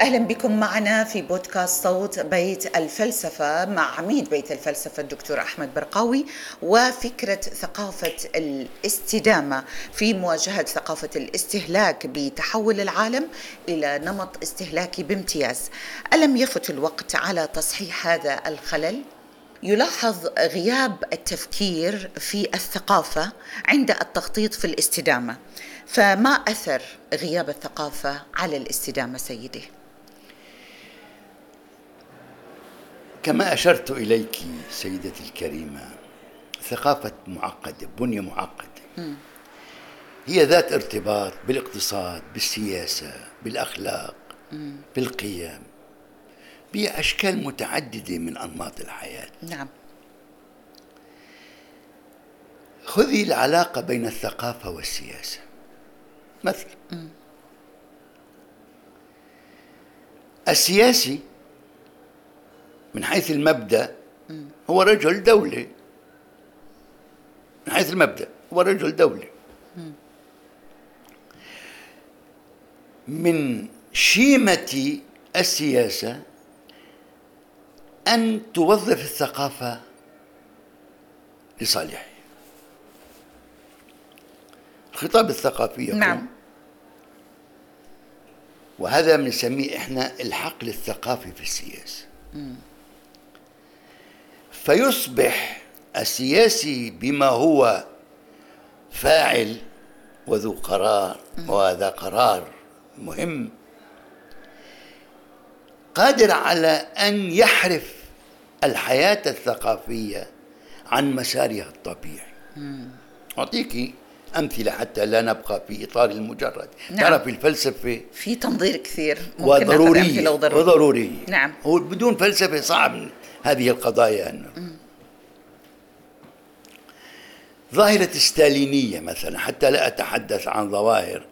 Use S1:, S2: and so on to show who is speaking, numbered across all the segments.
S1: أهلا بكم معنا في بودكاست صوت بيت الفلسفة مع عميد بيت الفلسفة الدكتور أحمد برقاوي وفكرة ثقافة الاستدامة في مواجهة ثقافة الاستهلاك بتحول العالم إلى نمط استهلاكي بامتياز. ألم يفت الوقت على تصحيح هذا الخلل؟ يلاحظ غياب التفكير في الثقافة عند التخطيط في الاستدامة. فما أثر غياب الثقافة على الاستدامة سيدي؟
S2: كما أشرت إليك سيدتي الكريمة ثقافة معقدة بنية معقدة. هي ذات ارتباط بالاقتصاد بالسياسة بالأخلاق بالقيم بأشكال متعددة من أنماط الحياة.
S1: نعم.
S2: خذي العلاقة بين الثقافة والسياسة مثلا. السياسي من حيث المبدأ هو رجل دولة. من حيث المبدأ هو رجل دولة. من شيمة السياسة أن توظف الثقافة لصالحه. الخطاب الثقافي يقول
S1: نعم.
S2: وهذا بنسميه إحنا الحقل الثقافي في السياسة. فيصبح السياسي بما هو فاعل وذو قرار وهذا قرار مهم. قادر على أن يحرف الحياة الثقافية عن مسارها الطبيعي. أعطيك أمثلة حتى لا نبقى في إطار المجرد.
S1: نعم.
S2: تعرف الفلسفة
S1: في تنظير كثير ممكن وضرورية.
S2: وضروريه
S1: نعم.
S2: هو بدون فلسفة صعب هذه القضايا انه ظاهرة الستالينية مثلا حتى لا أتحدث عن ظواهر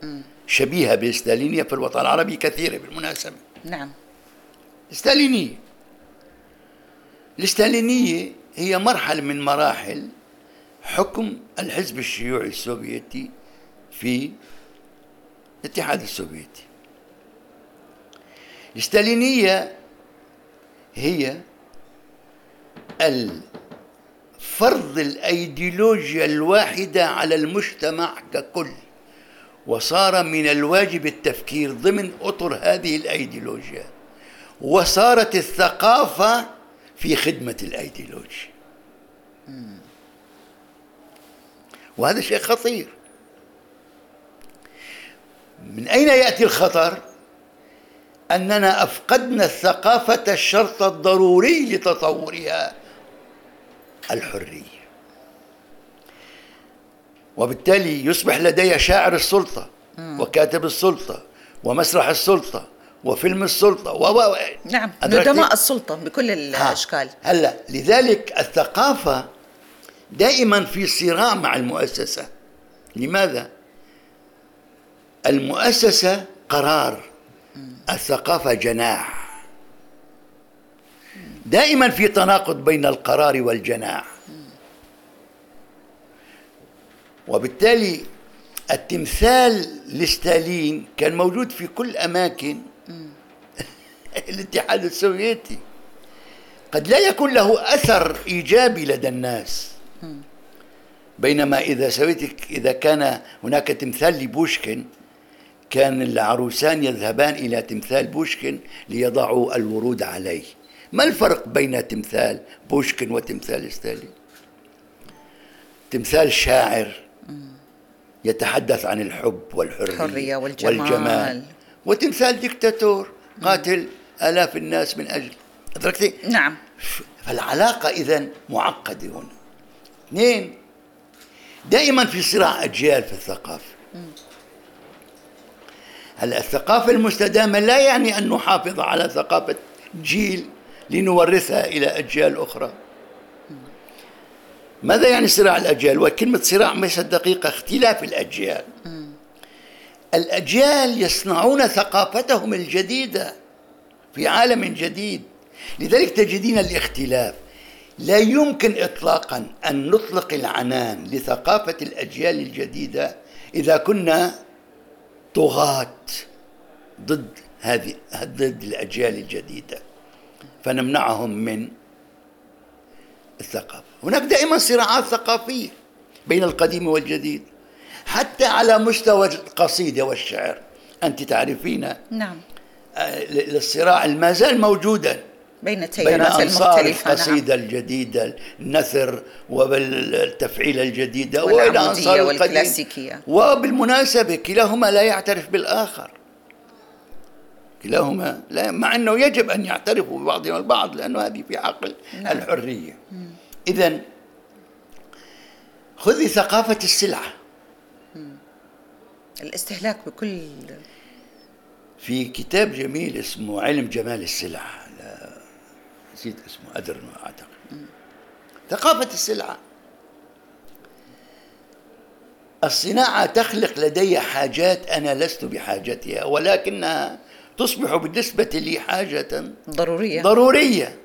S2: شبيهة بالستالينية في الوطن العربي كثيرة بالمناسبة.
S1: نعم.
S2: الستالينية الستالينية هي مرحلة من مراحل حكم الحزب الشيوعي السوفيتي في الاتحاد السوفيتي. الستالينية هي فرض الأيديولوجيا الواحدة على المجتمع ككل وصار من الواجب التفكير ضمن أطر هذه الأيديولوجيا وصارت الثقافة في خدمة الأيديولوجيا. وهذا شيء خطير. من أين يأتي الخطر؟ أننا أفقدنا الثقافة الشرط الضروري لتطورها. الحرية وبالتالي يصبح لدي شاعر السلطة وكاتب السلطة ومسرح السلطة وفيلم السلطة و
S1: نعم
S2: أدركتي؟
S1: ندماء السلطة بكل. الأشكال
S2: هلا لذلك الثقافة دائما في صراع مع المؤسسة لماذا؟ المؤسسة قرار الثقافة جناح دائما في تناقض بين القرار والجناح. وبالتالي التمثال لستالين كان موجود في كل أماكن الاتحاد السوفيتي. قد لا يكون له أثر إيجابي لدى الناس. بينما إذا سويتك إذا كان هناك تمثال لبوشكن كان العروسان يذهبان إلى تمثال بوشكن ليضعوا الورود عليه. ما الفرق بين تمثال بوشكن وتمثال ستالين؟ تمثال شاعر يتحدث عن الحب والحرية
S1: الحرية والجمال.
S2: والجمال. وتمثال ديكتاتور قاتل آلاف الناس من أجل. أدركتي؟
S1: نعم.
S2: فالعلاقة إذا معقدة هنا. اثنين دائما في صراع أجيال في الثقافة. هلا الثقافة المستدامة لا يعني أن نحافظ على ثقافة جيل لنورثها إلى أجيال أخرى. ماذا يعني صراع الأجيال؟ وكلمة صراع ليست دقيقة اختلاف الأجيال. الأجيال يصنعون ثقافتهم الجديدة في عالم جديد. لذلك تجدين الاختلاف. لا يمكن اطلاقا أن نطلق العنان لثقافة الأجيال الجديدة إذا كنا طغاة ضد هذه ضد الأجيال الجديدة. فنمنعهم من الثقافة. هناك دائما صراعات ثقافية بين القديم والجديد حتى على مستوى القصيدة والشعر. أنت تعرفين
S1: نعم.
S2: الصراع ما زال موجودا
S1: بين التيارات
S2: بين
S1: المختلفة
S2: القصيدة نعم. الجديدة النثر والتفعيلة الجديدة
S1: أنصار والكلاسيكية.
S2: وبالمناسبة كلاهما لا يعترف بالآخر. كلاهما لا مع أنه يجب أن يعترفوا ببعضهم البعض لأنه هذه في عقل نعم. الحرية. إذا خذي ثقافة السلعة.
S1: الاستهلاك بكل
S2: في كتاب جميل اسمه علم جمال السلع نسيت اسمه أدرنو أعتقد. ثقافة السلعة. الصناعة تخلق لدي حاجات أنا لست بحاجتها ولكنها تصبح بالنسبة لي حاجة
S1: ضرورية.
S2: ضرورية.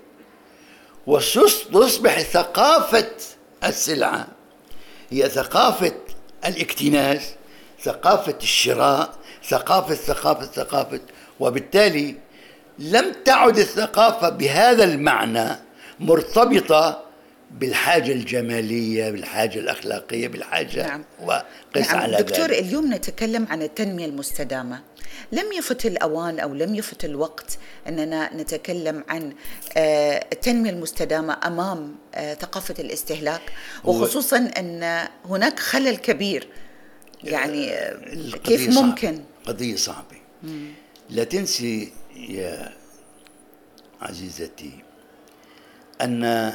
S2: وتصبح ثقافة السلعة. هي ثقافة الاكتناز ثقافة الشراء ثقافة ثقافة ثقافة. وبالتالي لم تعد الثقافة بهذا المعنى مرتبطة بالحاجة الجمالية بالحاجة الأخلاقية بالحاجة
S1: نعم.
S2: وقس
S1: نعم.
S2: على
S1: دكتور
S2: ذلك.
S1: اليوم نتكلم عن التنمية المستدامة لم يفت الأوان أو لم يفت الوقت أننا نتكلم عن آه، التنمية المستدامة أمام آه، ثقافة الاستهلاك وخصوصا أن هناك خلل كبير يعني آه، كيف. ممكن
S2: قضية صعبة لا تنسي يا عزيزتي أن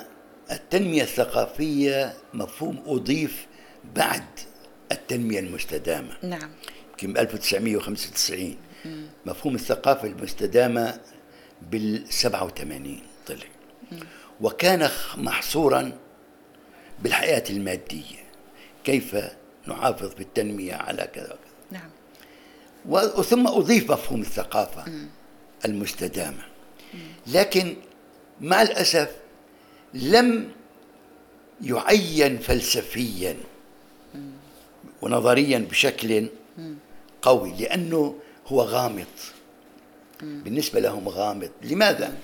S2: التنمية الثقافية مفهوم أضيف بعد التنمية المستدامة.
S1: نعم.
S2: يمكن 1995 مفهوم الثقافة المستدامة بال 87 طلع. وكان محصورا بالحياة المادية. كيف نحافظ بالتنمية على كذا وكذا.
S1: نعم.
S2: وثم أضيف مفهوم الثقافة المستدامة. لكن مع الأسف لم يعين فلسفيا ونظريا بشكل قوي لأنه هو غامض بالنسبة لهم غامض لماذا؟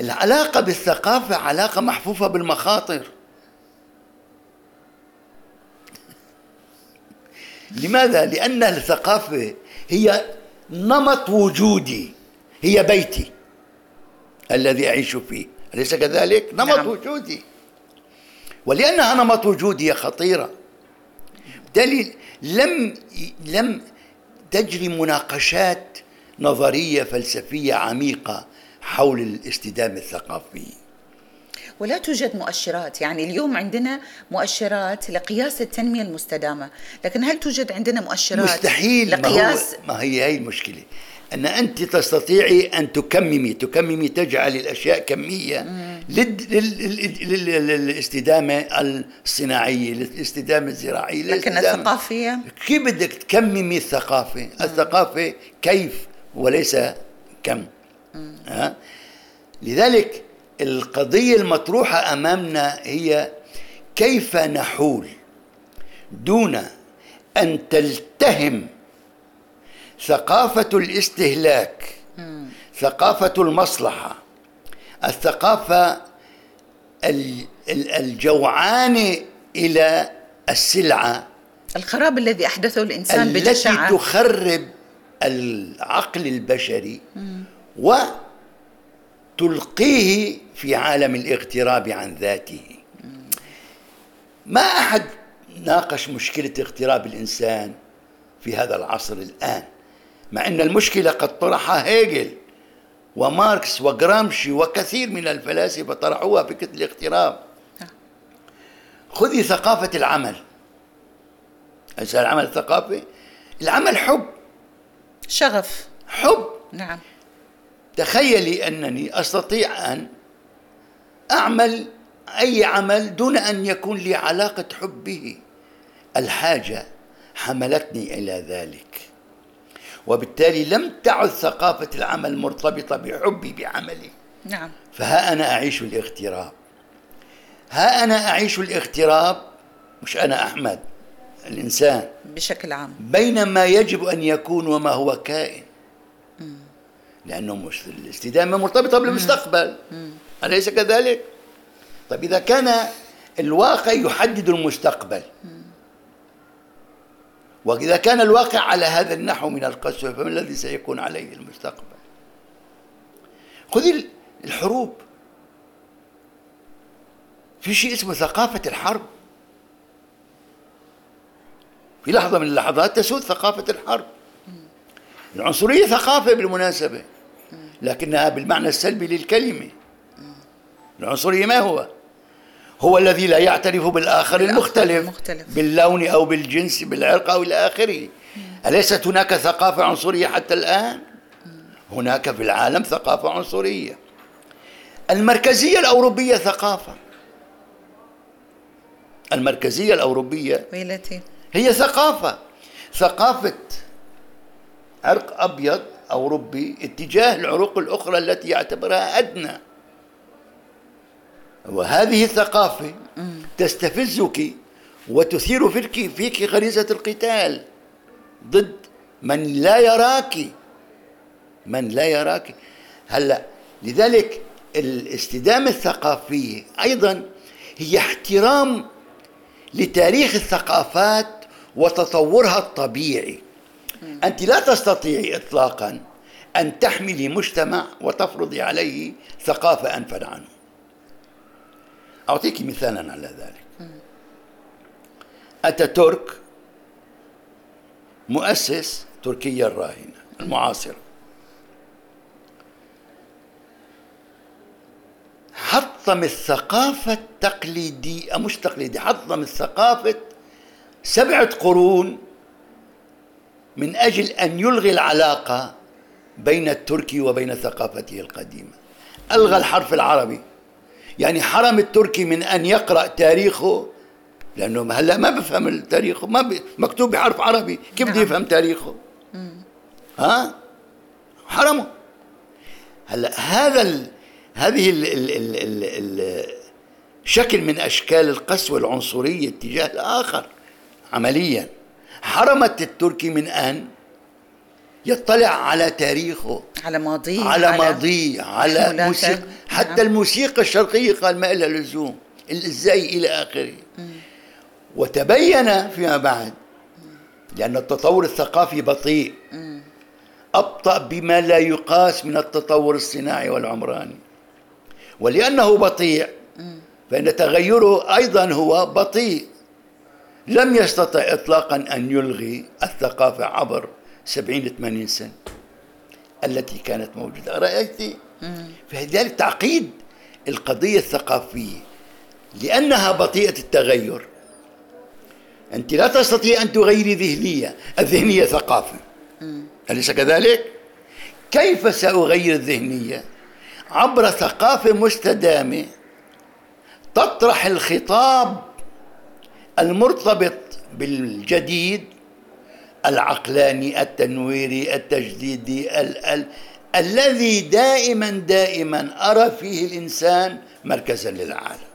S2: العلاقة بالثقافة علاقة محفوفة بالمخاطر لماذا؟ لأن الثقافة هي نمط وجودي هي بيتي الذي أعيش فيه. أليس كذلك؟ نمط
S1: نعم.
S2: وجودي. ولأنها نمط وجودي خطيرة. بالتالي لم لم تجري مناقشات نظرية فلسفية عميقة حول الاستدامة الثقافية
S1: ولا توجد مؤشرات. يعني اليوم عندنا مؤشرات لقياس التنمية المستدامة. لكن هل توجد عندنا مؤشرات
S2: مستحيل. ما, هو
S1: لقياس
S2: ما هي هي المشكلة. أن أنت تستطيعي أن تكممي تكممي تجعل الأشياء كمية لل- لل- لل- لل- للاستدامة الصناعية للاستدامة الزراعية
S1: لكن الثقافية؟
S2: كيف بدك تكممي الثقافة؟ الثقافة كيف وليس كم؟ ها؟ لذلك القضية المطروحة أمامنا هي كيف نحول دون أن تلتهم ثقافة الاستهلاك ثقافة المصلحة الثقافة ال- ال- الجوعانة إلى السلعة
S1: الخراب الذي أحدثه الإنسان
S2: التي
S1: بجشعة
S2: تخرب العقل البشري وتلقيه في عالم الاغتراب عن ذاته. ما أحد ناقش مشكلة اغتراب الإنسان في هذا العصر الآن. مع أن المشكلة قد طرحها هيجل وماركس وغرامشي وكثير من الفلاسفة طرحوها فكره الاغتراب خذي ثقافة العمل. ليس العمل ثقافي العمل حب.
S1: شغف.
S2: حب.
S1: نعم.
S2: تخيلي أنني أستطيع أن أعمل أي عمل دون أن يكون لي علاقة حب به. الحاجة حملتني إلى ذلك. وبالتالي لم تعد ثقافة العمل مرتبطة بحبي بعملي.
S1: نعم.
S2: فها أنا أعيش الاغتراب. ها أنا أعيش الاغتراب مش أنا أحمد الإنسان.
S1: بشكل عام.
S2: بين ما يجب أن يكون وما هو كائن. لأنه مش الاستدامة مرتبطة بالمستقبل. أليس كذلك؟ طيب إذا كان الواقع يحدد المستقبل. وإذا كان الواقع على هذا النحو من القسوة فما الذي سيكون عليه المستقبل؟ خذ الحروب. في شيء اسمه ثقافة الحرب. في لحظة من اللحظات تسود ثقافة الحرب. العنصرية ثقافة بالمناسبة لكنها بالمعنى السلبي للكلمة. العنصرية ما هو؟ هو الذي لا يعترف بالآخر المختلف, باللون أو بالجنس بالعرق أو إلى آخره. أليست هناك ثقافة عنصرية حتى الآن؟ هناك في العالم ثقافة عنصرية. المركزية الأوروبية ثقافة. المركزية الأوروبية
S1: ويلتي
S2: هي ثقافة. ثقافة عرق أبيض أوروبي اتجاه العروق الأخرى التي يعتبرها أدنى. وهذه الثقافة تستفزك وتثير فيك فيك غريزة القتال ضد من لا يراك. من لا يراك. هلا لذلك الاستدامة الثقافية أيضا هي احترام لتاريخ الثقافات وتطورها الطبيعي. أنت لا تستطيعي إطلاقا أن تحملي مجتمع وتفرضي عليه ثقافة أنفر عنه. أعطيك مثالا على ذلك. أتاتورك مؤسس تركيا الراهنة المعاصرة. حطم الثقافة التقليدية مش تقليدية حطم الثقافة سبعة قرون من أجل أن يلغي العلاقة بين التركي وبين ثقافته القديمة. ألغى الحرف العربي. يعني حرم التركي من أن يقرأ تاريخه؟ لأنه هلا ما بفهم التاريخ ما ب... مكتوب بحرف عربي كيف بده نعم. يفهم تاريخه؟ ها؟ حرمه. هلا هذا ال... هذه ال... ال... ال... ال... ال... شكل من أشكال القسوة العنصرية تجاه الآخر عمليا. حرمت التركي من أن يطلع على تاريخه.
S1: على ماضيه
S2: على, على ماضيه على موسيقى. حتى نعم. الموسيقى الشرقية قال ما لها لزوم إزاي إلى آخره. وتبين فيما بعد لأن التطور الثقافي بطيء. أبطأ بما لا يقاس من التطور الصناعي والعمراني. ولأنه بطيء فإن تغيره أيضا هو بطيء. لم يستطع إطلاقا أن يلغي الثقافة عبر سبعين ثمانين سنة التي كانت موجودة رأيت فلذلك تعقيد القضية الثقافية لأنها بطيئة التغير أنت لا تستطيع أن تغيري ذهنية الذهنية ثقافة أليس كذلك؟ كيف سأغير الذهنية؟ عبر ثقافة مستدامة تطرح الخطاب المرتبط بالجديد العقلاني التنويري التجديدي ال ال الذي دائما دائما أرى فيه الإنسان مركزا للعالم.